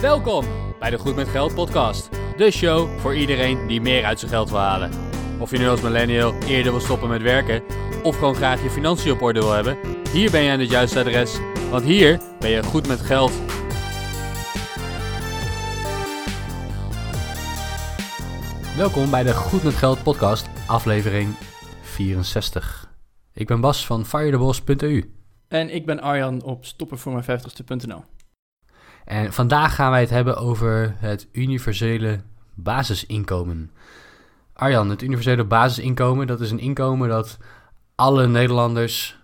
Welkom bij de Goed met Geld podcast. De show voor iedereen die meer uit zijn geld wil halen. Of je nu als millennial eerder wil stoppen met werken of gewoon graag je financiën op orde wil hebben, hier ben je aan het juiste adres, want hier ben je goed met geld. Welkom bij de Goed met Geld podcast, aflevering 64. Ik ben Bas van firethebos.eu. En ik ben Arjan op stoppenvoormijn50ste.nl. En vandaag gaan wij het hebben over het universele basisinkomen. Arjan, het universele basisinkomen, dat is een inkomen dat alle Nederlanders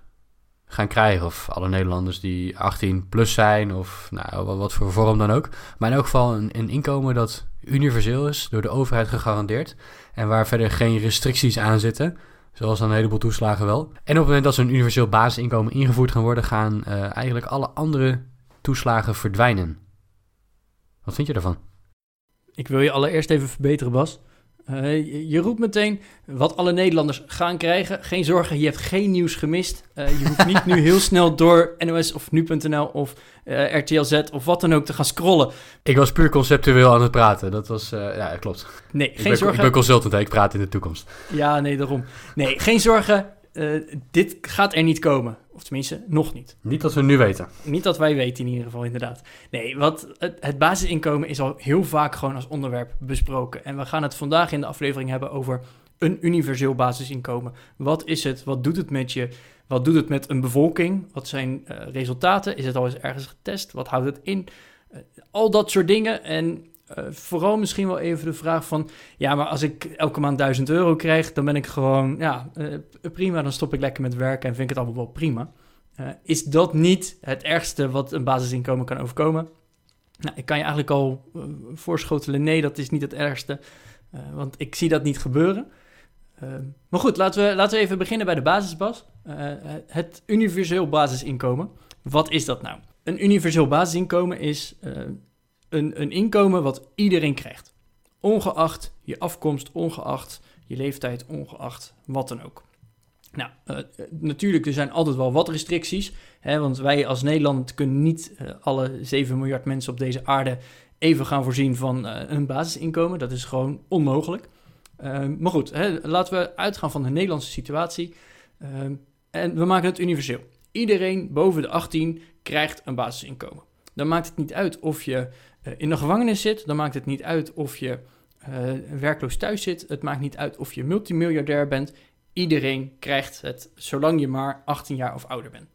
gaan krijgen. Of alle Nederlanders die 18 plus zijn, of nou, wat voor vorm dan ook. Maar in elk geval een, een inkomen dat universeel is, door de overheid gegarandeerd. En waar verder geen restricties aan zitten. Zoals een heleboel toeslagen wel. En op het moment dat zo'n universeel basisinkomen ingevoerd gaan worden, gaan uh, eigenlijk alle andere toeslagen verdwijnen. Wat vind je daarvan? Ik wil je allereerst even verbeteren, Bas. Uh, je, roept meteen wat alle Nederlanders gaan krijgen. Geen zorgen, je hebt geen nieuws gemist. Uh, je hoeft niet nu heel snel door NOS of nu.nl of uh, RTL Z of wat dan ook te gaan scrollen. Ik was puur conceptueel aan het praten. Dat was, ja, klopt. Nee, geen ik ben, zorgen. Ik ben consultant, hè? ik praat in de toekomst. Ja, nee, daarom. Nee, geen zorgen. dit gaat er niet komen. Of tenminste, nog niet. Niet dat we nu weten. Niet dat wij weten in ieder geval, inderdaad. Nee, wat, het, het, basisinkomen is al heel vaak gewoon als onderwerp besproken. En we gaan het vandaag in de aflevering hebben over een universeel basisinkomen. Wat is het? Wat doet het met je? Wat doet het met een bevolking? Wat zijn uh, resultaten? Is het al eens ergens getest? Wat houdt het in? Uh, al dat soort dingen. En uh, vooral misschien wel even de vraag van... ja, maar als ik elke maand 1000 euro krijg... dan ben ik gewoon, ja, uh, prima. Dan stop ik lekker met werken en vind ik het allemaal wel prima. Uh, is dat niet het ergste wat een basisinkomen kan overkomen? Nou, ik kan je eigenlijk al voorschotelen... nee, dat is niet het ergste. want ik zie dat niet gebeuren. maar goed, laten we, laten we even beginnen bij de basisbas. het universeel basisinkomen. Wat is dat nou? Een universeel basisinkomen is een, een inkomen wat iedereen krijgt. Ongeacht je afkomst, ongeacht je leeftijd, ongeacht wat dan ook. Nou, uh, natuurlijk, er zijn altijd wel wat restricties. Hè, want wij als Nederland kunnen niet uh, alle 7 miljard mensen op deze aarde even gaan voorzien van uh, een basisinkomen. Dat is gewoon onmogelijk. maar goed, hè, laten we uitgaan van de Nederlandse situatie. en we maken het universeel. Iedereen boven de 18 krijgt een basisinkomen. Dan maakt het niet uit of je in de gevangenis zit, dan maakt het niet uit of je uh, werkloos thuis zit. Het maakt niet uit of je multimiljardair bent. Iedereen krijgt het, zolang je maar 18 jaar of ouder bent.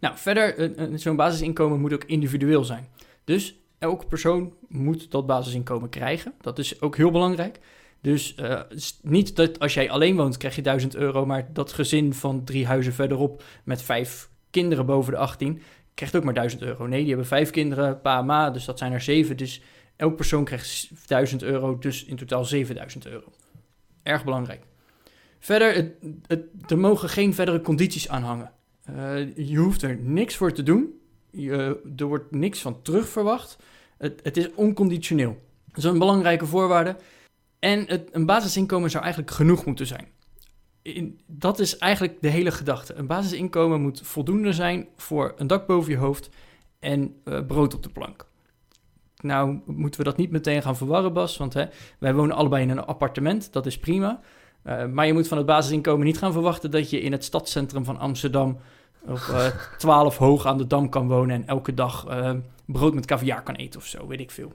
Nou, verder, zo'n basisinkomen moet ook individueel zijn. Dus elke persoon moet dat basisinkomen krijgen. Dat is ook heel belangrijk. Dus uh, niet dat als jij alleen woont, krijg je 1000 euro, maar dat gezin van drie huizen verderop met vijf kinderen boven de 18 krijgt ook maar 1000 euro. Nee, die hebben vijf kinderen, pa, ma, dus dat zijn er zeven. Dus elk persoon krijgt 1000 euro, dus in totaal 7000 euro. Erg belangrijk. Verder, het, het, er mogen geen verdere condities aan hangen. Uh, je hoeft er niks voor te doen. Je, er wordt niks van terug verwacht. Het, het is onconditioneel. Dat is een belangrijke voorwaarde. En het, een basisinkomen zou eigenlijk genoeg moeten zijn in, dat is eigenlijk de hele gedachte. Een basisinkomen moet voldoende zijn voor een dak boven je hoofd en uh, brood op de plank. Nou, moeten we dat niet meteen gaan verwarren, Bas, want hè, wij wonen allebei in een appartement, dat is prima. Uh, maar je moet van het basisinkomen niet gaan verwachten dat je in het stadscentrum van Amsterdam op uh, 12 hoog aan de Dam kan wonen en elke dag brood met caviar kan eten of zo, weet ik veel.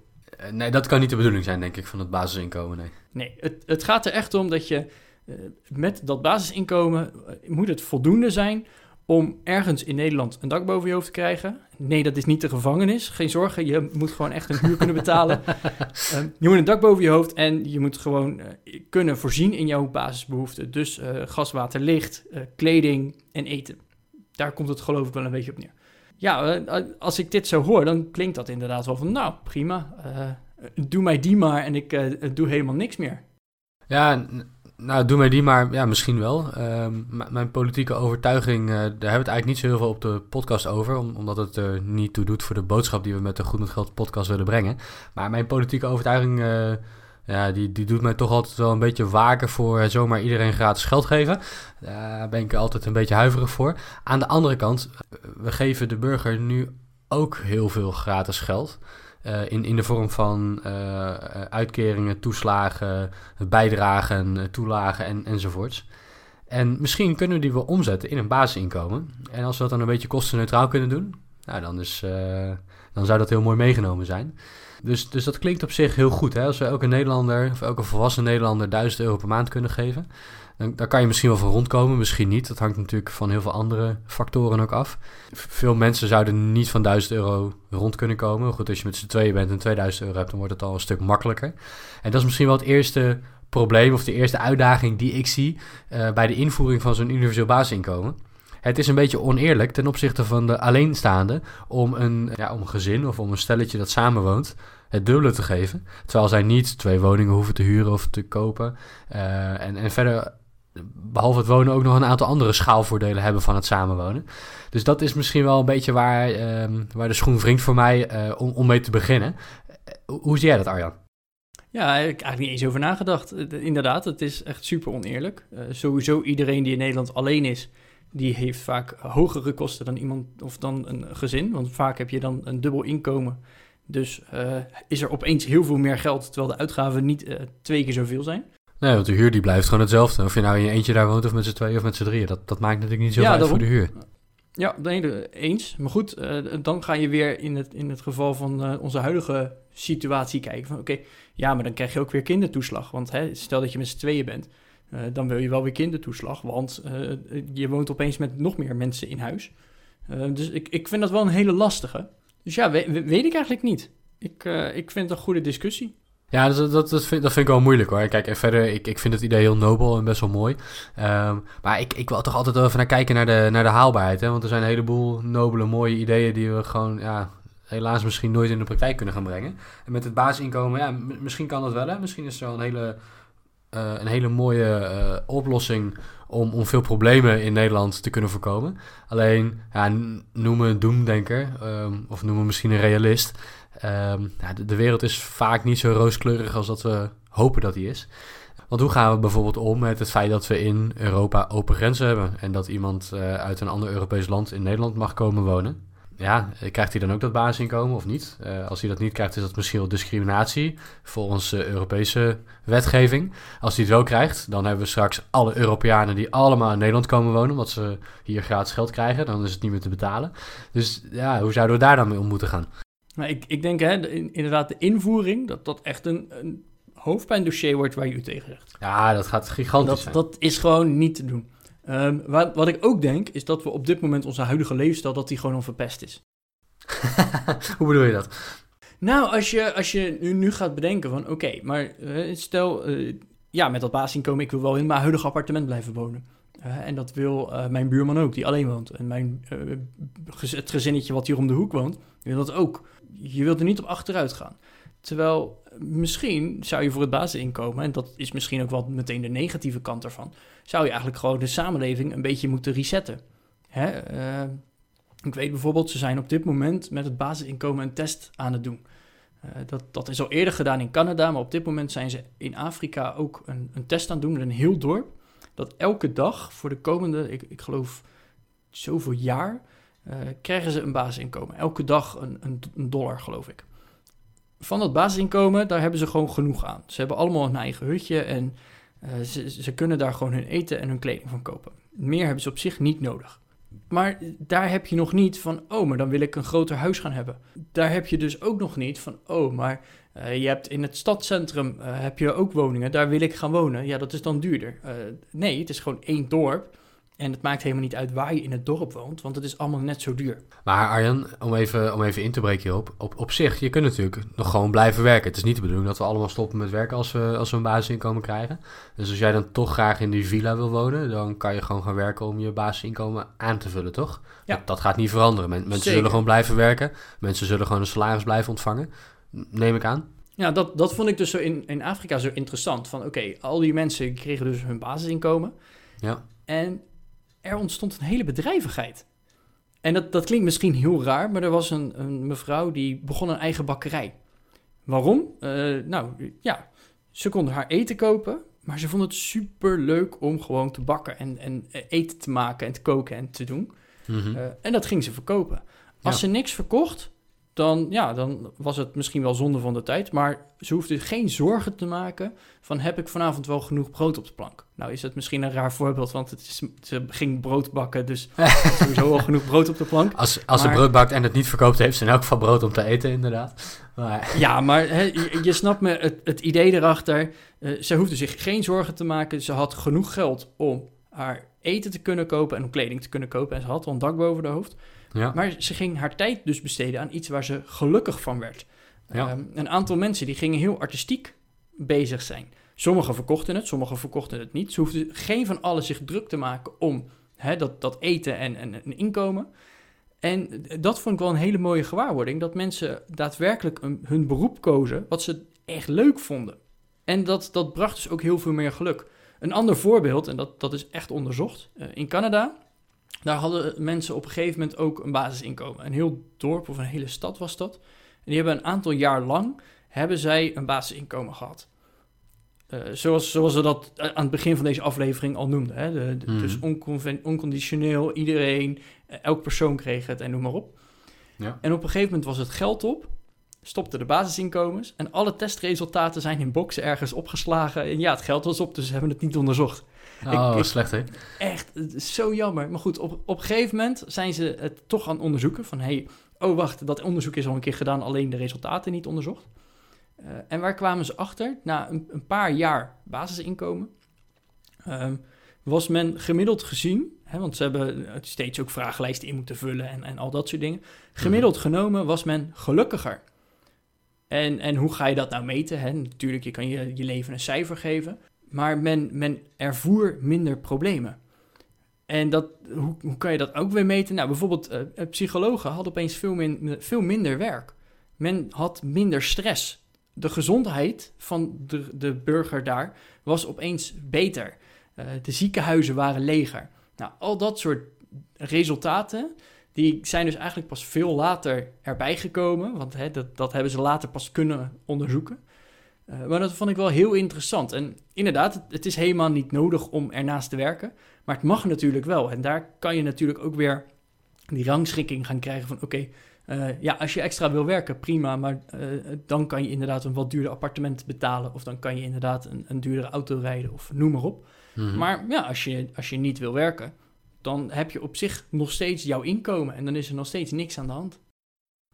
Nee, dat kan niet de bedoeling zijn, denk ik, van het basisinkomen, nee. Nee, het, het gaat er echt om dat je met dat basisinkomen uh, moet het voldoende zijn om ergens in Nederland een dak boven je hoofd te krijgen. Nee, dat is niet de gevangenis. Geen zorgen, je moet gewoon echt een huur kunnen betalen. uh, je moet een dak boven je hoofd en je moet gewoon kunnen voorzien in jouw basisbehoeften. Dus gas, water, licht, kleding en eten. Daar komt het geloof ik wel een beetje op neer. Ja, als ik dit zo hoor, dan klinkt dat inderdaad wel van... nou, prima, doe mij die maar en ik doe helemaal niks meer. Ja, nou, doe mij die maar. Ja, misschien wel. Ehm, mijn politieke overtuiging, uh, daar hebben we het eigenlijk niet zo heel veel op de podcast over. omdat het er niet toe doet voor de boodschap die we met de Goed met Geld podcast willen brengen. Maar mijn politieke overtuiging, uh, ja, die, die doet mij toch altijd wel een beetje waken voor zomaar iedereen gratis geld geven. Daar ben ik altijd een beetje huiverig voor. Aan de andere kant, we geven de burger nu ook heel veel gratis geld. Uh, in, in de vorm van uh, uitkeringen, toeslagen, bijdragen, toelagen en, enzovoorts. En misschien kunnen we die wel omzetten in een basisinkomen. En als we dat dan een beetje kostenneutraal kunnen doen, nou, dan, is, dan zou dat heel mooi meegenomen zijn. Dus, dus dat klinkt op zich heel goed. Hè? Als we elke Nederlander, of elke volwassen Nederlander 1000 euro per maand kunnen geven, dan, daar kan je misschien wel van rondkomen, misschien niet. Dat hangt natuurlijk van heel veel andere factoren ook af. Veel mensen zouden niet van 1000 euro rond kunnen komen. Goed, als je met z'n tweeën bent en 2000 euro hebt, dan wordt het al een stuk makkelijker. En dat is misschien wel het eerste probleem of de eerste uitdaging die ik zie uh, bij de invoering van zo'n universeel basisinkomen. Het is een beetje oneerlijk ten opzichte van de alleenstaande om een, ja, om een gezin of om een stelletje dat samenwoont het dubbele te geven. Terwijl zij niet twee woningen hoeven te huren of te kopen. Uh, en, en verder behalve het wonen ook nog een aantal andere schaalvoordelen hebben van het samenwonen. Dus dat is misschien wel een beetje waar, uh, waar de schoen wringt voor mij uh, om, om mee te beginnen. Uh, hoe zie jij dat, Arjan? Ja, ik heb eigenlijk niet eens over nagedacht. Inderdaad, het is echt super oneerlijk. sowieso iedereen die in Nederland alleen is, die heeft vaak hogere kosten dan iemand of dan een gezin. Want vaak heb je dan een dubbel inkomen. Dus is er opeens heel veel meer geld, terwijl de uitgaven niet twee keer zoveel zijn. Nee, want de huur die blijft gewoon hetzelfde. Of je nou in je eentje daar woont of met z'n tweeën of met z'n drieën. Dat, dat maakt natuurlijk niet zo ja, uit voor de huur. Ja, nee, eens. Maar goed, uh, dan ga je weer in het, in het geval van uh, onze huidige situatie kijken. Van oké, ja, maar dan krijg je ook weer kindertoeslag. Want hè, stel dat je met z'n tweeën bent, uh, dan wil je wel weer kindertoeslag. Want je woont opeens met nog meer mensen in huis. dus ik, ik vind dat wel een hele lastige. Dus ja, weet, weet ik eigenlijk niet. Ik, ik vind het een goede discussie. Ja, dat, dat, dat, vind, dat vind ik wel moeilijk hoor. Kijk, en verder, ik, ik vind het idee heel nobel en best wel mooi. Um, maar ik, ik wil toch altijd even naar kijken naar de, naar de haalbaarheid. Hè? Want er zijn een heleboel nobele, mooie ideeën die we gewoon, ja, helaas misschien nooit in de praktijk kunnen gaan brengen. En met het basisinkomen, ja, misschien kan dat wel. Hè? Misschien is er wel een hele, uh, een hele mooie uh, oplossing om, om veel problemen in Nederland te kunnen voorkomen. Alleen, ja, noem me een doemdenker, um, of noem me misschien een realist. Ja, de, wereld is vaak niet zo rooskleurig als dat we hopen dat die is. Want hoe gaan we bijvoorbeeld om met het feit dat we in Europa open grenzen hebben en dat iemand uh, uit een ander Europees land in Nederland mag komen wonen? Ja, krijgt hij dan ook dat basisinkomen of niet? Uh, als hij dat niet krijgt, is dat misschien wel discriminatie volgens Europese wetgeving. Als hij het wel krijgt, dan hebben we straks alle Europeanen die allemaal in Nederland komen wonen, omdat ze hier gratis geld krijgen. Dan is het niet meer te betalen. Dus ja, hoe zouden we daar dan mee om moeten gaan? Nou, ik, ik denk hè, inderdaad de invoering, dat dat echt een, een hoofdpijndossier wordt waar je u tegen zegt. Ja, dat gaat gigantisch dat, zijn. Dat is gewoon niet te doen. Um, wat, wat ik ook denk, is dat we op dit moment onze huidige levensstijl, dat die gewoon onverpest is. Hoe bedoel je dat? Nou, als je, als je nu, nu gaat bedenken van, oké, maar uh, stel, uh, ja, met dat basisinkomen, ik wil wel in mijn huidige appartement blijven wonen. En dat wil mijn buurman ook, die alleen woont. En mijn, het gezinnetje wat hier om de hoek woont, wil dat ook je wilt er niet op achteruit gaan. Terwijl misschien zou je voor het basisinkomen, en dat is misschien ook wel meteen de negatieve kant ervan, zou je eigenlijk gewoon de samenleving een beetje moeten resetten. Hè? Uh, ik weet bijvoorbeeld, ze zijn op dit moment met het basisinkomen een test aan het doen. Dat, dat is al eerder gedaan in Canada, maar op dit moment zijn ze in Afrika ook een, een test aan het doen met een heel dorp. Dat elke dag voor de komende, ik, ik geloof, zoveel jaar, uh, krijgen ze een basisinkomen. Elke dag een, een, een, dollar, geloof ik. Van dat basisinkomen, daar hebben ze gewoon genoeg aan. Ze hebben allemaal een eigen hutje en uh, ze, ze kunnen daar gewoon hun eten en hun kleding van kopen. Meer hebben ze op zich niet nodig. Maar daar heb je nog niet van, oh, maar dan wil ik een groter huis gaan hebben. Daar heb je dus ook nog niet van, oh, maar uh, je hebt in het stadscentrum uh, heb je ook woningen, daar wil ik gaan wonen. Ja, dat is dan duurder. Uh, nee, het is gewoon één dorp. En het maakt helemaal niet uit waar je in het dorp woont, want het is allemaal net zo duur. Maar Arjan, om even, om even in te breken hierop. Op, op zich, je kunt natuurlijk nog gewoon blijven werken. Het is niet de bedoeling dat we allemaal stoppen met werken als we, als we een basisinkomen krijgen. Dus als jij dan toch graag in die villa wil wonen, dan kan je gewoon gaan werken om je basisinkomen aan te vullen, toch? Ja. Dat, dat gaat niet veranderen. mensen zullen gewoon blijven werken. Mensen zullen gewoon een salaris blijven ontvangen. Neem ik aan. Ja, dat, dat vond ik dus zo in, in Afrika zo interessant. Van oké, al die mensen kregen dus hun basisinkomen. Ja. En er ontstond een hele bedrijvigheid. En dat, dat klinkt misschien heel raar, maar er was een, een mevrouw die begon een eigen bakkerij. Waarom? Uh, nou ja, ze konden haar eten kopen, maar ze vond het super leuk om gewoon te bakken en, en eten te maken en te koken en te doen. Mm -hmm. uh, en dat ging ze verkopen. Als Ja. ze niks verkocht, dan, ja, dan was het misschien wel zonde van de tijd. Maar ze hoefde geen zorgen te maken van heb ik vanavond wel genoeg brood op de plank. Nou is het misschien een raar voorbeeld, want het is, ze ging brood bakken. Dus sowieso wel genoeg brood op de plank. Als, als ze brood bakt en het niet verkoopt, heeft ze in elk geval brood om te eten, inderdaad. Maar, Ja, maar je, je snapt me het, het idee erachter. Eh, ze hoefde zich geen zorgen te maken. Ze had genoeg geld om haar eten te kunnen kopen en om kleding te kunnen kopen. En ze had wel een dak boven de hoofd. Ja. Maar ze ging haar tijd dus besteden aan iets waar ze gelukkig van werd. Ja. Ehm, een aantal mensen die gingen heel artistiek bezig zijn. Sommigen verkochten het, sommigen verkochten het niet. Ze hoefden geen van allen zich druk te maken om hè, dat, dat eten en, en een inkomen. En dat vond ik wel een hele mooie gewaarwording. Dat mensen daadwerkelijk een, hun beroep kozen wat ze echt leuk vonden. En dat, dat bracht dus ook heel veel meer geluk. Een ander voorbeeld, en dat, dat is echt onderzocht. eh, in Canada, daar hadden mensen op een gegeven moment ook een basisinkomen. Een heel dorp of een hele stad was dat. En die hebben een aantal jaar lang hebben zij een basisinkomen gehad. Eh, zoals, zoals we dat eh, aan het begin van deze aflevering al noemden. Hè? De, de- Mhm. Dus onconditioneel, iedereen, eh, elk persoon kreeg het en noem maar op. Ja. En op een gegeven moment was het geld op, stopten de basisinkomens en alle testresultaten zijn in boxen ergens opgeslagen. En ja, het geld was op, dus ze hebben het niet onderzocht. Oh, ik- slecht hè? Echt, zo jammer. Maar goed, op, op een gegeven moment zijn ze het toch aan het onderzoeken. Van, hey, oh wacht, dat onderzoek is al een keer gedaan, alleen de resultaten niet onderzocht. Eh, en waar kwamen ze achter? Na een, een paar jaar basisinkomen ehm, was men gemiddeld gezien, hè, want ze hebben steeds ook vragenlijsten in moeten vullen en, en al dat soort dingen. Gemiddeld genomen was men gelukkiger. En, en hoe ga je dat nou meten? Hè? Natuurlijk, je kan je, je leven een cijfer geven. Maar men, men ervoer minder problemen. En dat, hoe, hoe kan je dat ook weer meten? Nou, bijvoorbeeld, eh, psychologen hadden opeens veel, veel minder werk. Men had minder stress. De gezondheid van de, de burger daar was opeens beter. Eh, de ziekenhuizen waren leger. Nou, al dat soort resultaten, die zijn dus eigenlijk pas veel later erbij gekomen. Want hè, dat, dat hebben ze later pas kunnen onderzoeken. Eh, maar dat vond ik wel heel interessant. En inderdaad, het, het is helemaal niet nodig om ernaast te werken. Maar het mag natuurlijk wel. En daar kan je natuurlijk ook weer die rangschikking gaan krijgen van... oké, eh, ja, als je extra wil werken, prima. Maar eh, dan kan je inderdaad een wat duurder appartement betalen... of dan kan je inderdaad een, een duurdere auto rijden of noem maar op. Mhm. Maar ja, als je, als je niet wil werken... dan heb je op zich nog steeds jouw inkomen... en dan is er nog steeds niks aan de hand.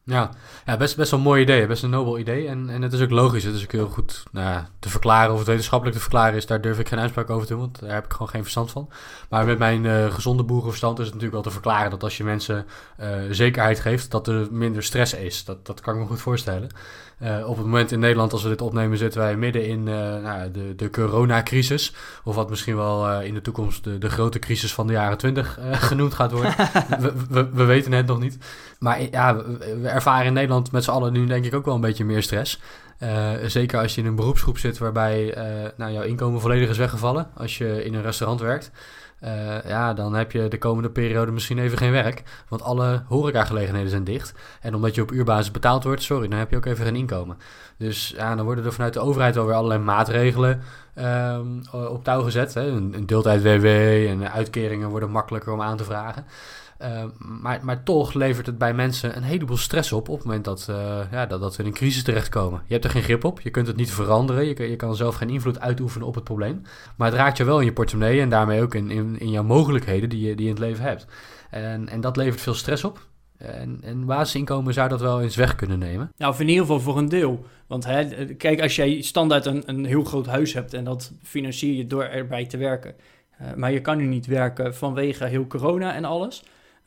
Ja, ja best, best wel een mooi idee, best een nobel idee. En, en het is ook logisch, het is ook heel goed nou te verklaren. Of het wetenschappelijk te verklaren is, daar durf ik geen uitspraak over te doen, want daar heb ik gewoon geen verstand van. Maar met mijn eh, gezonde boerenverstand is het natuurlijk wel te verklaren dat als je mensen eh, zekerheid geeft, dat er minder stress is. Dat, dat kan ik me goed voorstellen. Eh, op het moment in Nederland, als we dit opnemen, zitten wij midden in eh, nou, de, de coronacrisis. Of wat misschien wel eh, in de toekomst de, de grote crisis van de jaren 20 eh, genoemd gaat worden. we, we, we weten het nog niet. Maar ja, we ervaren in Nederland met z'n allen nu denk ik ook wel een beetje meer stress. Eh, zeker als je in een beroepsgroep zit waarbij eh, nou, jouw inkomen volledig is weggevallen. Als je in een restaurant werkt. Eh, ja, dan heb je de komende periode misschien even geen werk. Want alle horecagelegenheden zijn dicht. En omdat je op uurbasis betaald wordt, sorry, dan heb je ook even geen inkomen. Dus ja, dan worden er vanuit de overheid alweer allerlei maatregelen ehm, op touw gezet. Hè. Een, een deeltijd WW en uitkeringen worden makkelijker om aan te vragen. Uh, maar, maar toch levert het bij mensen een heleboel stress op op het moment dat, uh, ja, dat, dat we in een crisis terechtkomen. Je hebt er geen grip op, je kunt het niet veranderen, je, je kan zelf geen invloed uitoefenen op het probleem. Maar het raakt je wel in je portemonnee en daarmee ook in, in, in jouw mogelijkheden die je, die in het leven hebt. En, en dat levert veel stress op. En, en basisinkomen zou dat wel eens weg kunnen nemen. Nou, in ieder geval voor een deel. Want hè, kijk, als jij standaard een, een heel groot huis hebt en dat financier je door erbij te werken. Uh, maar je kan nu niet werken vanwege heel corona en alles.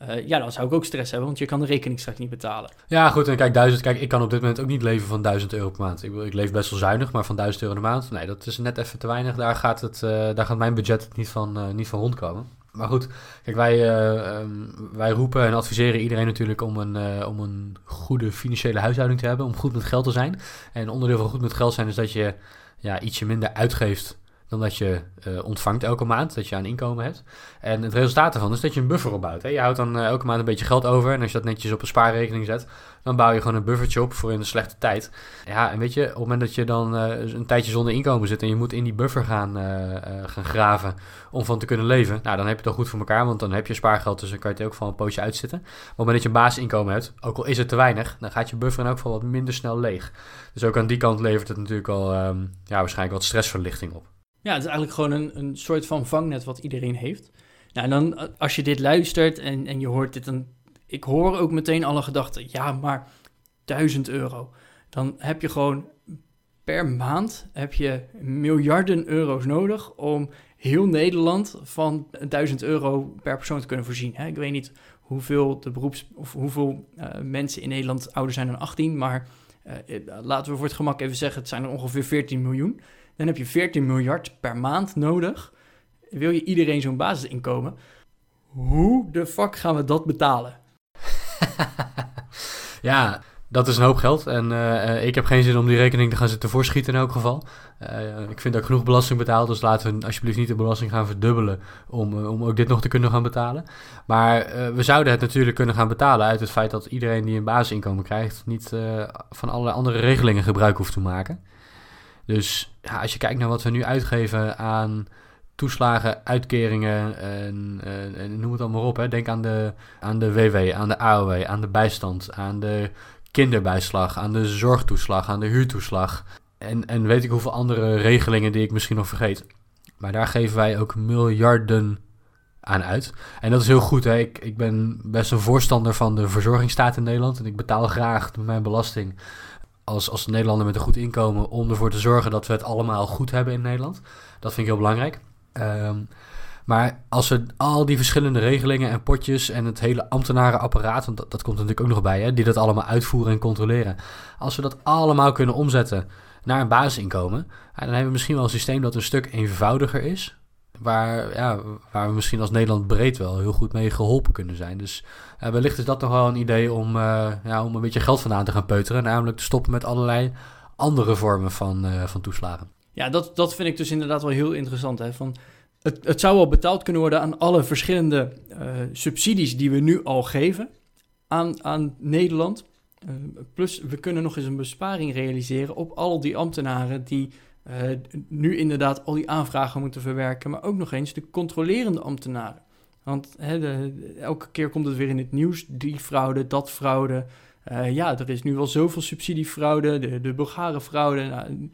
Uh, ja, dan zou ik ook stress hebben, want je kan de rekening straks niet betalen. Ja, goed. En kijk, duizend, kijk, ik kan op dit moment ook niet leven van 1000 euro per maand. Ik, ik leef best wel zuinig, maar van 1000 euro per maand, nee, dat is net even te weinig. Daar gaat, het, uh, daar gaat mijn budget niet van, uh, niet van rondkomen. Maar goed, kijk, wij, um, wij roepen en adviseren iedereen natuurlijk om een, om een goede financiële huishouding te hebben, om goed met geld te zijn. En onderdeel van goed met geld zijn is dat je ja, ietsje minder uitgeeft omdat je uh, ontvangt elke maand, dat je aan inkomen hebt. En het resultaat daarvan is dat je een buffer opbouwt. Hè? Je houdt dan uh, elke maand een beetje geld over. En als je dat netjes op een spaarrekening zet, dan bouw je gewoon een buffertje op voor in de slechte tijd. Ja, en weet je, op het moment dat je dan uh, een tijdje zonder inkomen zit en je moet in die buffer gaan, gaan graven om van te kunnen leven, nou dan heb je het al goed voor elkaar, want dan heb je spaargeld, dus dan kan je het ook van een poosje uitzitten. Maar op het moment dat je een basisinkomen hebt, ook al is het te weinig, dan gaat je buffer in elk geval wat minder snel leeg. Dus ook aan die kant levert het natuurlijk al um, ja, waarschijnlijk wat stressverlichting op. Ja, het is eigenlijk gewoon een, een soort van vangnet wat iedereen heeft. Nou, en dan als je dit luistert en, en je hoort dit, dan... Ik hoor ook meteen alle gedachten, ja, maar 1000 euro. Dan heb je gewoon per maand heb je miljarden euro's nodig om heel Nederland van 1000 euro per persoon te kunnen voorzien. Ik weet niet hoeveel de beroeps of hoeveel uh, mensen in Nederland ouder zijn dan 18, maar uh, laten we voor het gemak even zeggen, het zijn er ongeveer 14 miljoen. Dan heb je 14 miljard per maand nodig. Wil je iedereen zo'n basisinkomen? Hoe de fuck gaan we dat betalen? ja, dat is een hoop geld. En uh, ik heb geen zin om die rekening te gaan zitten voorschieten in elk geval. Uh, ik vind dat genoeg belasting betaal. Dus laten we alsjeblieft niet de belasting gaan verdubbelen. Om, om ook dit nog te kunnen gaan betalen. Maar we zouden het natuurlijk kunnen gaan betalen uit het feit dat iedereen die een basisinkomen krijgt. niet van allerlei andere regelingen gebruik hoeft te maken. Dus ja, als je kijkt naar wat we nu uitgeven aan toeslagen, uitkeringen en, en, noem het allemaal op. Hè. Denk aan de, aan de WW, aan de AOW, aan de bijstand, aan de kinderbijslag, aan de zorgtoeslag, aan de huurtoeslag. En, en weet ik hoeveel andere regelingen die ik misschien nog vergeet. Maar daar geven wij ook miljarden aan uit. En dat is heel goed. Hè. Ik, ik ben best een voorstander van de verzorgingsstaat in Nederland. En ik betaal graag mijn belasting als, als Nederlander met een goed inkomen om ervoor te zorgen dat we het allemaal goed hebben in Nederland. Dat vind ik heel belangrijk. Ehm, maar als we al die verschillende regelingen en potjes en het hele ambtenarenapparaat, want dat, dat komt natuurlijk ook nog bij, hè, die dat allemaal uitvoeren en controleren. Als we dat allemaal kunnen omzetten naar een basisinkomen, dan hebben we misschien wel een systeem dat een stuk eenvoudiger is waar, ja, waar we misschien als Nederland breed wel heel goed mee geholpen kunnen zijn. Dus uh, wellicht is dat nog wel een idee om, uh, ja, om een beetje geld vandaan te gaan peuteren. Namelijk te stoppen met allerlei andere vormen van, uh, van toeslagen. Ja, dat, dat vind ik dus inderdaad wel heel interessant. Hè? Van, het, het zou wel betaald kunnen worden aan alle verschillende subsidies die we nu al geven aan, aan Nederland. plus, we kunnen nog eens een besparing realiseren op al die ambtenaren die uh, nu inderdaad al die aanvragen moeten verwerken, maar ook nog eens de controlerende ambtenaren. Want elke keer komt het weer in het nieuws, die fraude, dat fraude. Uh, ja, er is nu wel zoveel subsidiefraude, de, de Bulgare fraude, nou,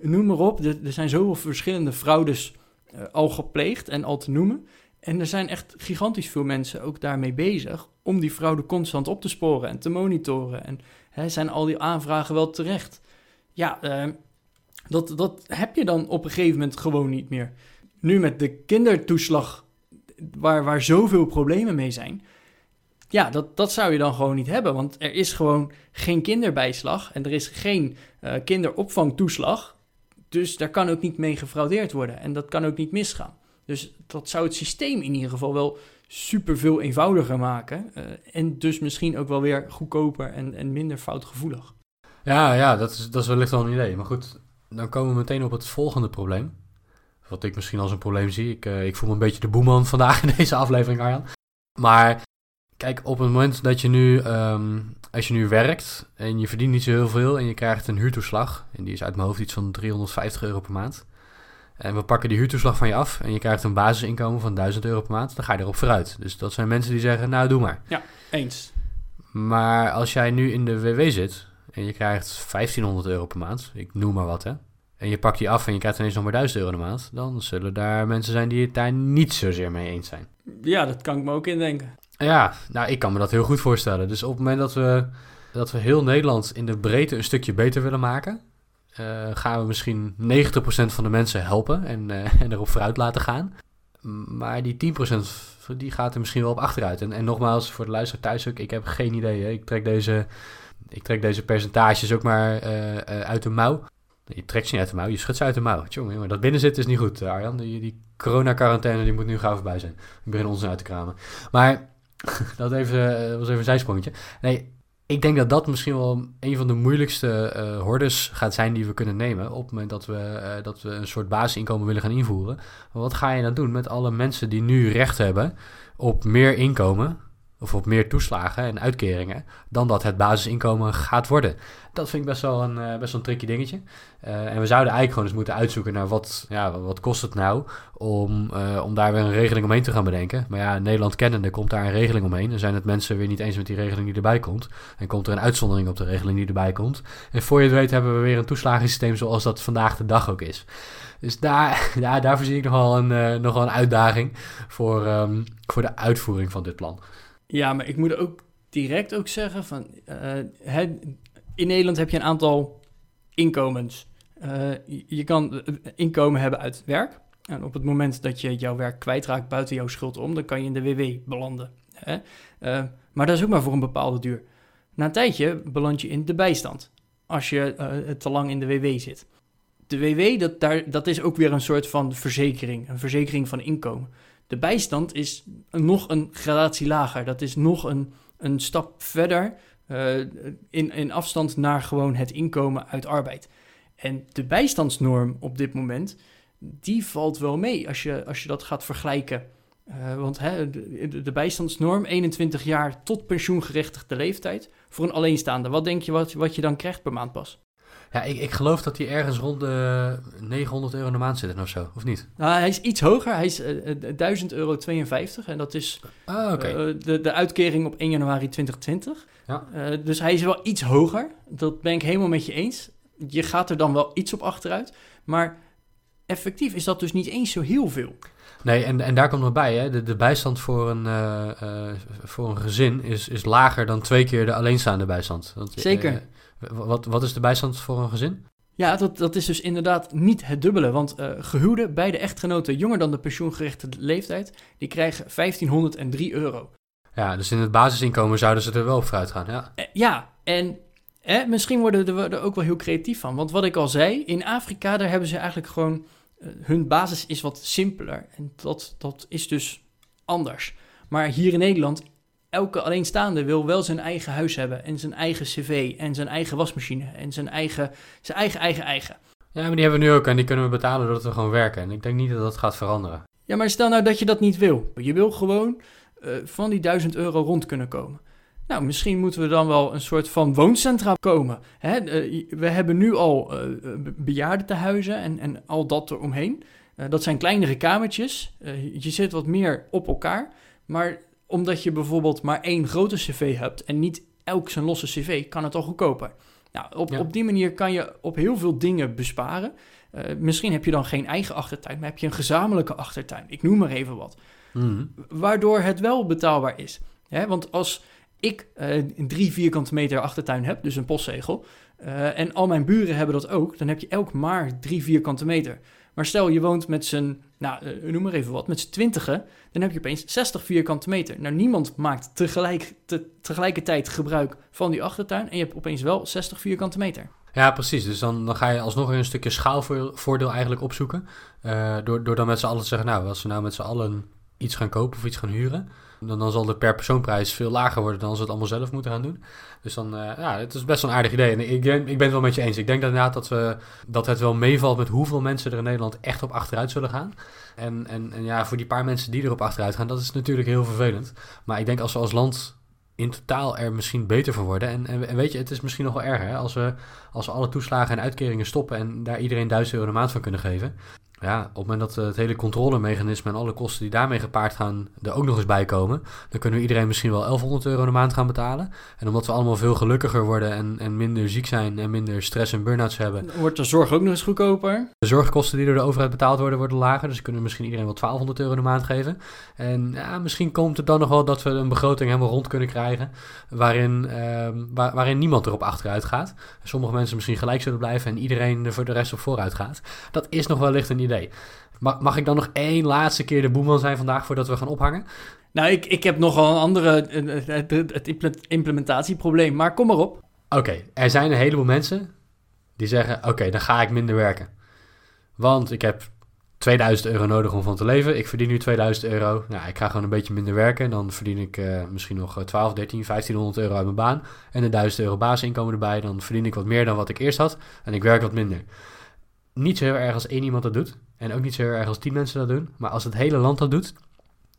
noem maar op. Er, zijn zoveel verschillende fraudes uh, al gepleegd en al te noemen. En er zijn echt gigantisch veel mensen ook daarmee bezig om die fraude constant op te sporen en te monitoren. En zijn al die aanvragen wel terecht? Ja, dat, dat heb je dan op een gegeven moment gewoon niet meer. Nu met de kindertoeslag, waar, waar zoveel problemen mee zijn. Ja, dat, dat zou je dan gewoon niet hebben. Want er is gewoon geen kinderbijslag en er is geen uh, kinderopvangtoeslag. Dus daar kan ook niet mee gefraudeerd worden. En dat kan ook niet misgaan. Dus dat zou het systeem in ieder geval wel super veel eenvoudiger maken. Uh, en dus misschien ook wel weer goedkoper en, en minder foutgevoelig. Ja, ja dat, is, dat is wellicht wel een idee. Maar goed, dan komen we meteen op het volgende probleem. Wat ik misschien als een probleem zie. Ik, uh, ik voel me een beetje de boeman vandaag in deze aflevering, Arjan. Maar kijk, op het moment dat je nu, um, als je nu werkt en je verdient niet zo heel veel en je krijgt een huurtoeslag. En die is uit mijn hoofd iets van 350 euro per maand. En we pakken die huurtoeslag van je af en je krijgt een basisinkomen van 1000 euro per maand. Dan ga je erop vooruit. Dus dat zijn mensen die zeggen, nou doe maar. Ja, eens. Maar als jij nu in de WW zit en je krijgt 1500 euro per maand, ik noem maar wat hè, en je pakt die af en je krijgt ineens nog maar 1000 euro de maand, dan zullen daar mensen zijn die het daar niet zozeer mee eens zijn. Ja, dat kan ik me ook indenken. Ja, nou, ik kan me dat heel goed voorstellen. Dus op het moment dat we, dat we heel Nederland in de breedte een stukje beter willen maken, uh, gaan we misschien 90% van de mensen helpen en, uh, en erop vooruit laten gaan. Maar die 10% die gaat er misschien wel op achteruit. En, en nogmaals, voor de luisteraar thuis ook, ik heb geen idee. Hè. Ik trek deze ik trek deze percentages ook maar uh, uh, uit de mouw. Je trekt ze niet uit de mouw, je schudt ze uit de mouw. Tjonge, jongen, dat zit is niet goed, Arjan. Die, die corona-quarantaine die moet nu gauw voorbij zijn. Ik begin ons uit te kramen. Maar dat, even, was even een zijsprongetje. Nee, ik denk dat dat misschien wel een van de moeilijkste hordes gaat zijn die we kunnen nemen. Op het moment dat we, dat we een soort basisinkomen willen gaan invoeren. Maar wat ga je dan doen met alle mensen die nu recht hebben op meer inkomen? Of op meer toeslagen en uitkeringen dan dat het basisinkomen gaat worden. Dat vind ik best wel een, uh, best wel een tricky dingetje. Uh, en we zouden eigenlijk gewoon eens moeten uitzoeken naar wat, ja, wat kost het nou om, uh, om daar weer een regeling omheen te gaan bedenken. Maar ja, Nederland kennende komt daar een regeling omheen. Dan zijn het mensen weer niet eens met die regeling die erbij komt. En komt er een uitzondering op de regeling die erbij komt. En voor je het weet hebben we weer een toeslagensysteem zoals dat vandaag de dag ook is. Dus daar, ja, daarvoor zie ik nogal een, nogal een uitdaging voor, um, voor de uitvoering van dit plan. Ja, maar ik moet ook direct ook zeggen van... Uh, in Nederland heb je een aantal inkomens. Uh, je kan inkomen hebben uit werk. En op het moment dat je jouw werk kwijtraakt buiten jouw schuld om... dan kan je in de WW belanden. Hè? Maar dat is ook maar voor een bepaalde duur. Na een tijdje beland je in de bijstand. Als je te lang in de WW zit. De WW, dat, daar, dat is ook weer een soort van verzekering. Een verzekering van inkomen. De bijstand is nog een gradatie lager. Dat is nog een, een stap verder uh, in, in afstand naar gewoon het inkomen uit arbeid. En de bijstandsnorm op dit moment, die valt wel mee als je, als je dat gaat vergelijken. Uh, want hè, de, de, bijstandsnorm, 21 jaar tot pensioengerechtigde leeftijd, voor een alleenstaande. Wat denk je wat, wat je dan krijgt per maand pas? Ja, ik, ik geloof dat hij ergens rond de 900 euro in de maand zit of zo, of niet? Nou, hij is iets hoger. Hij is uh, 1000 euro 52 en dat is ah, okay. uh, de, de uitkering op 1 januari 2020. Ja. Uh, dus hij is wel iets hoger. Dat ben ik helemaal met je eens. Je gaat er dan wel iets op achteruit. Maar effectief is dat dus niet eens zo heel veel. Nee, en, en daar komt nog bij, hè, de, de bijstand voor een, uh, uh, voor een gezin is, is lager dan twee keer de alleenstaande bijstand. Want, Zeker. Wat, wat is de bijstand voor een gezin? Ja, dat, dat is dus inderdaad niet het dubbele. Want uh, gehuwden, beide echtgenoten jonger dan de pensioengerechtigde leeftijd, die krijgen 1503 euro. Ja, dus in het basisinkomen zouden ze er wel op vooruit gaan, ja. Uh, ja, en eh, misschien worden we er ook wel heel creatief van. Want wat ik al zei, in Afrika, daar hebben ze eigenlijk gewoon... Uh, hun basis is wat simpeler. En dat, dat is dus anders. Maar hier in Nederland elke alleenstaande wil wel zijn eigen huis hebben en zijn eigen cv en zijn eigen wasmachine en zijn eigen, zijn eigen, eigen, eigen. Ja, maar die hebben we nu ook en die kunnen we betalen doordat we gewoon werken. En ik denk niet dat dat gaat veranderen. Ja, maar stel nou dat je dat niet wil. Je wil gewoon uh, van die duizend euro rond kunnen komen. Nou, misschien moeten we dan wel een soort van wooncentra komen. Hè? Uh, we hebben nu al uh, bejaardentehuizen en, en al dat eromheen. dat zijn kleinere kamertjes. je zit wat meer op elkaar. Maar omdat je bijvoorbeeld maar één grote cv hebt en niet elk zijn losse cv, kan het al goedkoper. Nou, op, op die manier kan je op heel veel dingen besparen. Uh, misschien heb je dan geen eigen achtertuin, maar heb je een gezamenlijke achtertuin. Ik noem maar even wat. Mm. Waardoor het wel betaalbaar is. Hè? Want als ik uh, een drie vierkante meter achtertuin heb, dus een postzegel, uh, en al mijn buren hebben dat ook, dan heb je elk maar drie vierkante meter. Maar stel je woont met z'n, nou, uh, noem maar even wat, met z'n twintigen, dan heb je opeens 60 vierkante meter. Nou, niemand maakt tegelijk, te, tegelijkertijd gebruik van die achtertuin en je hebt opeens wel 60 vierkante meter. Ja, precies. Dus dan, dan ga je alsnog een stukje schaalvoordeel eigenlijk opzoeken. Uh, door, door dan met z'n allen te zeggen, nou, als we nou met z'n allen iets gaan kopen of iets gaan huren, dan, dan zal de per persoonprijs veel lager worden dan als het allemaal zelf moeten gaan doen. Dus dan, uh, ja, het is best wel een aardig idee. En ik, ik ben het wel met je eens. Ik denk inderdaad dat, we, dat het wel meevalt met hoeveel mensen er in Nederland echt op achteruit zullen gaan. En, en, en ja, voor die paar mensen die erop achteruit gaan, dat is natuurlijk heel vervelend. Maar ik denk als we als land in totaal er misschien beter van worden. En, en, en, weet je, het is misschien nog wel erger hè? Als, we, als we alle toeslagen en uitkeringen stoppen en daar iedereen 1000 euro de maand van kunnen geven. Ja, op het moment dat het hele controlemechanisme en alle kosten die daarmee gepaard gaan er ook nog eens bij komen, dan kunnen we iedereen misschien wel 1100 euro de maand gaan betalen. En omdat we allemaal veel gelukkiger worden en, en minder ziek zijn en minder stress en burn-outs hebben. Wordt de zorg ook nog eens goedkoper? De zorgkosten die door de overheid betaald worden, worden lager. Dus kunnen we misschien iedereen wel 1200 euro de maand geven. En ja, misschien komt het dan nog wel dat we een begroting helemaal rond kunnen krijgen, waarin, waar, waarin niemand erop achteruit gaat. Sommige mensen misschien gelijk zullen blijven en iedereen er voor de rest op vooruit gaat. Dat is nog wellicht een idee. Mag, mag ik dan nog één laatste keer de boeman zijn vandaag voordat we gaan ophangen? Nou, ik, ik heb nogal een andere het implementatieprobleem, maar kom maar op. Oké, er zijn een heleboel mensen die zeggen: Oké, dan ga ik minder werken. Want ik heb 2000 euro nodig om van te leven. Ik verdien nu 2000 euro. Nou, ik ga gewoon een beetje minder werken. Dan verdien ik uh, misschien nog 12, 13, 1500 euro uit mijn baan. En een 1000 euro basisinkomen erbij. Dan verdien ik wat meer dan wat ik eerst had. En ik werk wat minder. Niet zo heel erg als één iemand dat doet. En ook niet zo heel erg als tien mensen dat doen. Maar als het hele land dat doet,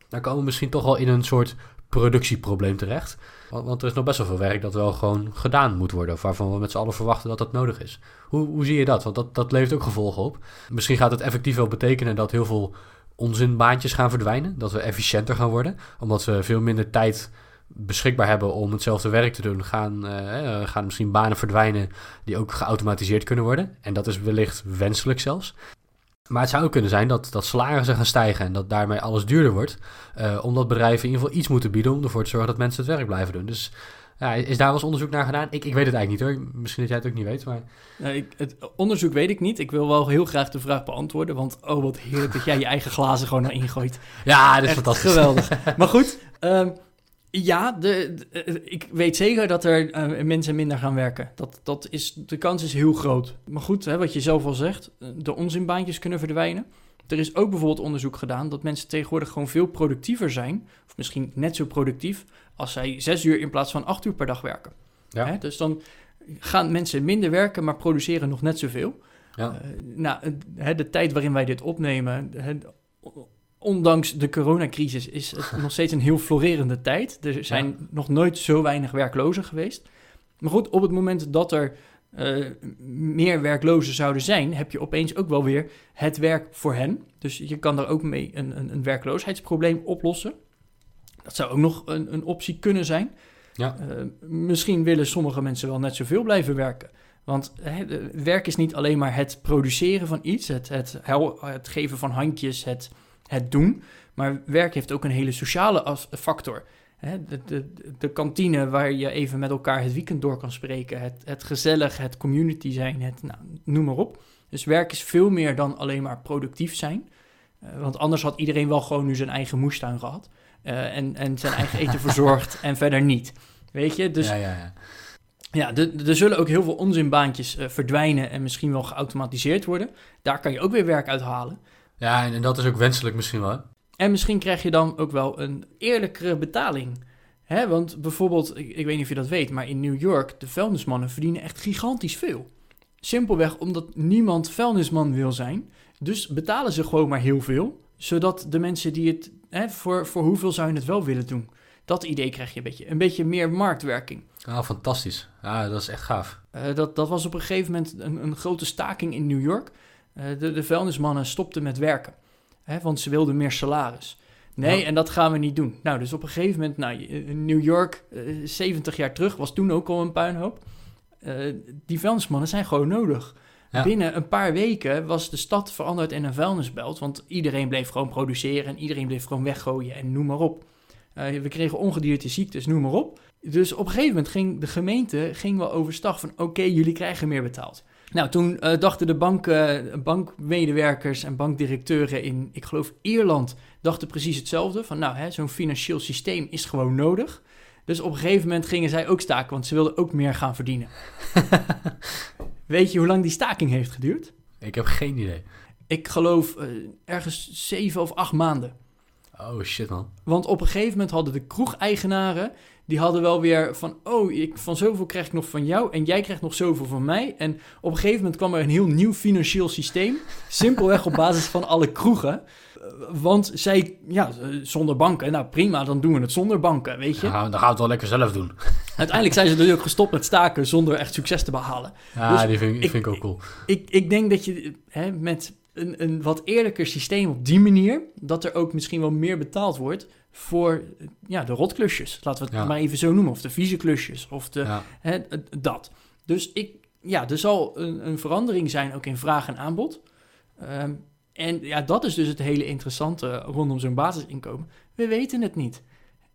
dan komen we misschien toch wel in een soort productieprobleem terecht. Want, er is nog best wel veel werk dat wel gewoon gedaan moet worden. Waarvan we met z'n allen verwachten dat dat nodig is. Hoe, hoe zie je dat? Want dat, dat levert ook gevolgen op. Misschien gaat het effectief wel betekenen dat heel veel onzinbaantjes gaan verdwijnen. Dat we efficiënter gaan worden. Omdat we veel minder tijd beschikbaar hebben om hetzelfde werk te doen, gaan, uh, gaan misschien banen verdwijnen die ook geautomatiseerd kunnen worden. En dat is wellicht wenselijk zelfs. Maar het zou ook kunnen zijn dat, dat salarissen gaan stijgen en dat daarmee alles duurder wordt. Uh, omdat bedrijven in ieder geval iets moeten bieden om ervoor te zorgen dat mensen het werk blijven doen. Dus ja, is daar wel eens onderzoek naar gedaan? Ik, ik weet het eigenlijk niet hoor. Misschien dat jij het ook niet weet. Maar... Ik, het onderzoek weet ik niet. Ik wil wel heel graag de vraag beantwoorden. Want oh, wat heerlijk dat jij je eigen glazen gewoon erin gooit. Ja, dat is fantastisch. Geweldig. maar goed, um, ja, de, ik weet zeker dat er uh, mensen minder gaan werken. Dat, dat is, de kans is heel groot. Maar goed, hè, wat je zelf al zegt, de onzinbaantjes kunnen verdwijnen. Er is ook bijvoorbeeld onderzoek gedaan dat mensen tegenwoordig gewoon veel productiever zijn, of misschien net zo productief, als zij zes uur in plaats van acht uur per dag werken. Ja. Hè, dus dan gaan mensen minder werken, maar produceren nog net zoveel. Ja. Uh, nou, de tijd waarin wij dit opnemen, ondanks de coronacrisis is het nog steeds een heel florerende tijd. Er zijn nog nooit zo weinig werklozen geweest. Maar goed, op het moment dat er uh, meer werklozen zouden zijn, heb je opeens ook wel weer het werk voor hen. Dus je kan daar ook mee een, een, een werkloosheidsprobleem oplossen. Dat zou ook nog een, een optie kunnen zijn. Ja. Uh, misschien willen sommige mensen wel net zoveel blijven werken. Want hè, werk is niet alleen maar het produceren van iets, het, het, het geven van handjes, het het doen. Maar werk heeft ook een hele sociale factor. De, de, de, kantine waar je even met elkaar het weekend door kan spreken. Het, het gezellig, het community zijn, het, nou, noem maar op. Dus werk is veel meer dan alleen maar productief zijn. Uh, want anders had iedereen wel gewoon nu zijn eigen moestuin gehad. Uh, en, en zijn eigen eten verzorgd en verder niet. Weet je? Dus ja, ja, ja. ja er zullen ook heel veel onzinbaantjes uh, verdwijnen en misschien wel geautomatiseerd worden. Daar kan je ook weer werk uit halen. Ja, en, dat is ook wenselijk misschien wel. En misschien krijg je dan ook wel een eerlijkere betaling. Hè? Want bijvoorbeeld, ik, ik weet niet of je dat weet, maar in New York, de vuilnismannen verdienen echt gigantisch veel. Simpelweg omdat niemand vuilnisman wil zijn. Dus betalen ze gewoon maar heel veel. Zodat de mensen die het, hè, voor, voor hoeveel zou je het wel willen doen? Dat idee krijg je een beetje. Een beetje meer marktwerking. Ah, fantastisch. Ja, dat is echt gaaf. Uh, dat, dat was op een gegeven moment een, een grote staking in New York. Eh, de, de vuilnismannen stopten met werken, hè, want ze wilden meer salaris. Nee, en dat gaan we niet doen. Nou, dus op een gegeven moment, nou, New York, 70 eh, jaar terug, was toen ook al een puinhoop. Uh, die vuilnismannen zijn gewoon nodig. Binnen een paar weken was de stad veranderd in een vuilnisbelt, want iedereen bleef gewoon produceren en iedereen bleef gewoon weggooien en noem maar op. we kregen ongedierte ziektes, noem maar op. Dus op een gegeven moment ging de gemeente ging wel overstag van oké, jullie krijgen meer betaald. Nou, toen uh, dachten de bank, uh, bankmedewerkers en bankdirecteuren in, ik geloof Ierland, dachten precies hetzelfde. Van nou, zo'n financieel systeem is gewoon nodig. Dus op een gegeven moment gingen zij ook staken, want ze wilden ook meer gaan verdienen. Weet je hoe lang die staking heeft geduurd? Ik heb geen idee. Ik geloof uh, ergens zeven of acht maanden. Oh shit man. Want op een gegeven moment hadden de kroegeigenaren die hadden wel weer van, oh, ik, van zoveel krijg ik nog van jou en jij krijgt nog zoveel van mij. En op een gegeven moment kwam er een heel nieuw financieel systeem, simpelweg op basis van alle kroegen. Want zij, ja, zonder banken, nou prima, dan doen we het zonder banken, weet je. Ja, dan gaan we het wel lekker zelf doen. Uiteindelijk zijn ze dus ook gestopt met staken zonder echt succes te behalen. Ja, dus die vind, ik, vind ik ook cool. Ik, ik denk dat je hè, met een, een wat eerlijker systeem op die manier, dat er ook misschien wel meer betaald wordt voor ja, de rotklusjes. Laten we het maar even zo noemen. Of de vieze klusjes. Of de, hè, dat. Dus ik, ja, er zal een, een verandering zijn ook in vraag en aanbod. Um, en ja, dat is dus het hele interessante rondom zo'n basisinkomen. We weten het niet.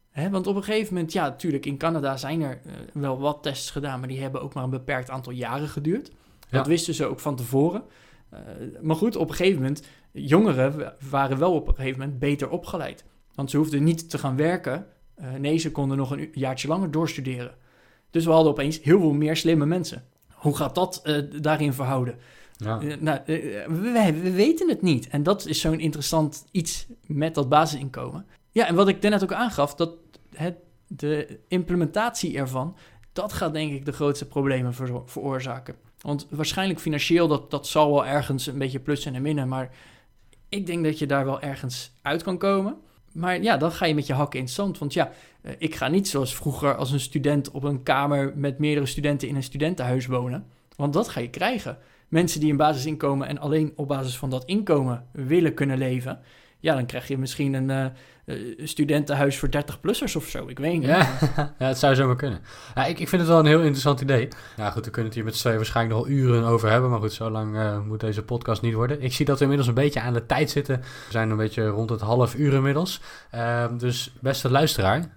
Hè, want op een gegeven moment, ja, natuurlijk, in Canada zijn er uh, wel wat tests gedaan, maar die hebben ook maar een beperkt aantal jaren geduurd. Dat wisten ze ook van tevoren. Uh, maar goed, op een gegeven moment, jongeren waren wel op een gegeven moment beter opgeleid. Want ze hoefden niet te gaan werken. Uh, nee, ze konden nog een jaartje langer doorstuderen. Dus we hadden opeens heel veel meer slimme mensen. Hoe gaat dat uh, daarin verhouden? Ja. Eh, nou, eh, we, we weten het niet. En dat is zo'n interessant iets met dat basisinkomen. Ja, en wat ik net ook aangaf, dat het, de implementatie ervan, dat gaat denk ik de grootste problemen ver- veroorzaken. Want waarschijnlijk financieel, dat, dat zal wel ergens een beetje plussen en minnen, maar ik denk dat je daar wel ergens uit kan komen. Maar ja, dan ga je met je hakken in zand. Want ja, eh, ik ga niet zoals vroeger als een student op een kamer met meerdere studenten in een studentenhuis wonen. Want dat ga je krijgen. Mensen die een basisinkomen en alleen op basis van dat inkomen willen kunnen leven. Ja, dan krijg je misschien een eh, eh, studentenhuis voor 30-plussers of zo. Ik weet niet. Ja, het zou zomaar kunnen. Ja, ik, ik vind het wel een heel interessant idee. Ja, goed, we kunnen het hier met z'n tweeën waarschijnlijk nog uren over hebben. Maar goed, zo lang eh, moet deze podcast niet worden. Ik zie dat we inmiddels een beetje aan de tijd zitten. We zijn een beetje rond het half uur inmiddels. Ehm, dus beste luisteraar,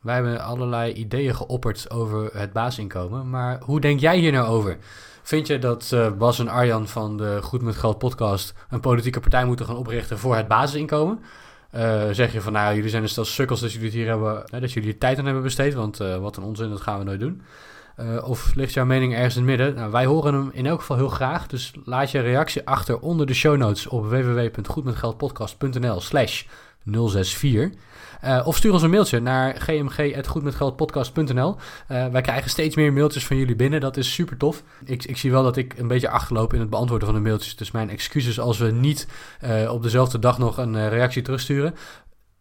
wij hebben allerlei ideeën geopperd over het basisinkomen. Maar hoe denk jij hier nou over? Vind je dat eh, Bas en Arjan van de Goed met Geld podcast een politieke partij moeten gaan oprichten voor het basisinkomen? Eh, zeg je van nou, jullie zijn een stel sukkels dat jullie hier hebben, dat jullie tijd aan hebben besteed, want eh, wat een onzin, dat gaan we nooit doen. Of ligt jouw mening ergens in het midden? Nou, wij horen hem in elk geval heel graag, dus laat je reactie achter onder de show notes op www.goedmetgeldpodcast.nl slash 064. Eh, of stuur ons een mailtje naar gmg.goedmetgeldpodcast.nl. Eh, wij krijgen steeds meer mailtjes van jullie binnen. Dat is super tof. Ik, ik zie wel dat ik een beetje achterloop in het beantwoorden van de mailtjes. Dus mijn excuses als we niet eh, op dezelfde dag nog een reactie terugsturen.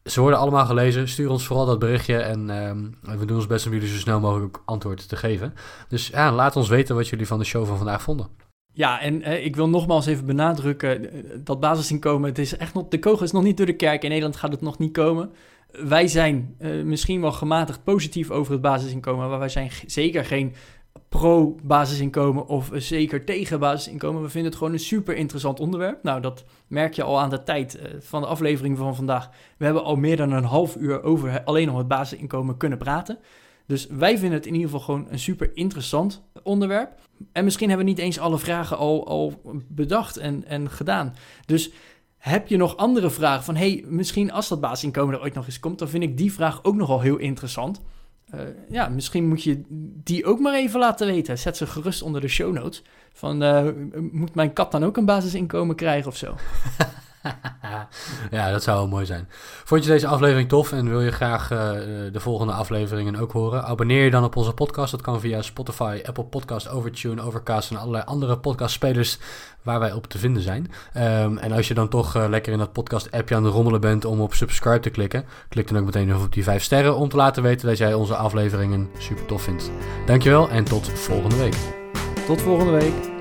Ze worden allemaal gelezen. Stuur ons vooral dat berichtje. En ehm, we doen ons best om jullie zo snel mogelijk antwoord te geven. Dus ja, laat ons weten wat jullie van de show van vandaag vonden. Ja, en eh, ik wil nogmaals even benadrukken eh, dat basisinkomen, het is echt nog, de kogel is nog niet door de kerk. In Nederland gaat het nog niet komen. Wij zijn eh, misschien wel gematigd positief over het basisinkomen, maar wij zijn zeker geen pro-basisinkomen of eh, zeker tegen basisinkomen. We vinden het gewoon een super interessant onderwerp. Nou, dat merk je al aan de tijd van de aflevering van vandaag. We hebben al meer dan een half uur over alleen nog het basisinkomen kunnen praten. Dus wij vinden het in ieder geval gewoon een super interessant onderwerp. En misschien hebben we niet eens alle vragen al, al bedacht en, en gedaan. Dus heb je nog andere vragen van... hey, misschien als dat basisinkomen er ooit nog eens komt... dan vind ik die vraag ook nogal heel interessant. Eh, ja, misschien moet je die ook maar even laten weten. Zet ze gerust onder de show notes. Van, eh, moet mijn kat dan ook een basisinkomen krijgen of zo? ja, dat zou wel mooi zijn. Vond je deze aflevering tof en wil je graag eh, de volgende afleveringen ook horen? Abonneer je dan op onze podcast. Dat kan via Spotify, Apple Podcast, Overtune, Overcast en allerlei andere podcastspelers waar wij op te vinden zijn. Ehm, en als je dan toch eh, lekker in dat podcast-appje aan de rommelen bent om op subscribe te klikken, klik dan ook meteen nog op die 5 sterren om te laten weten dat jij onze afleveringen super tof vindt. Dankjewel en tot volgende week. Tot volgende week.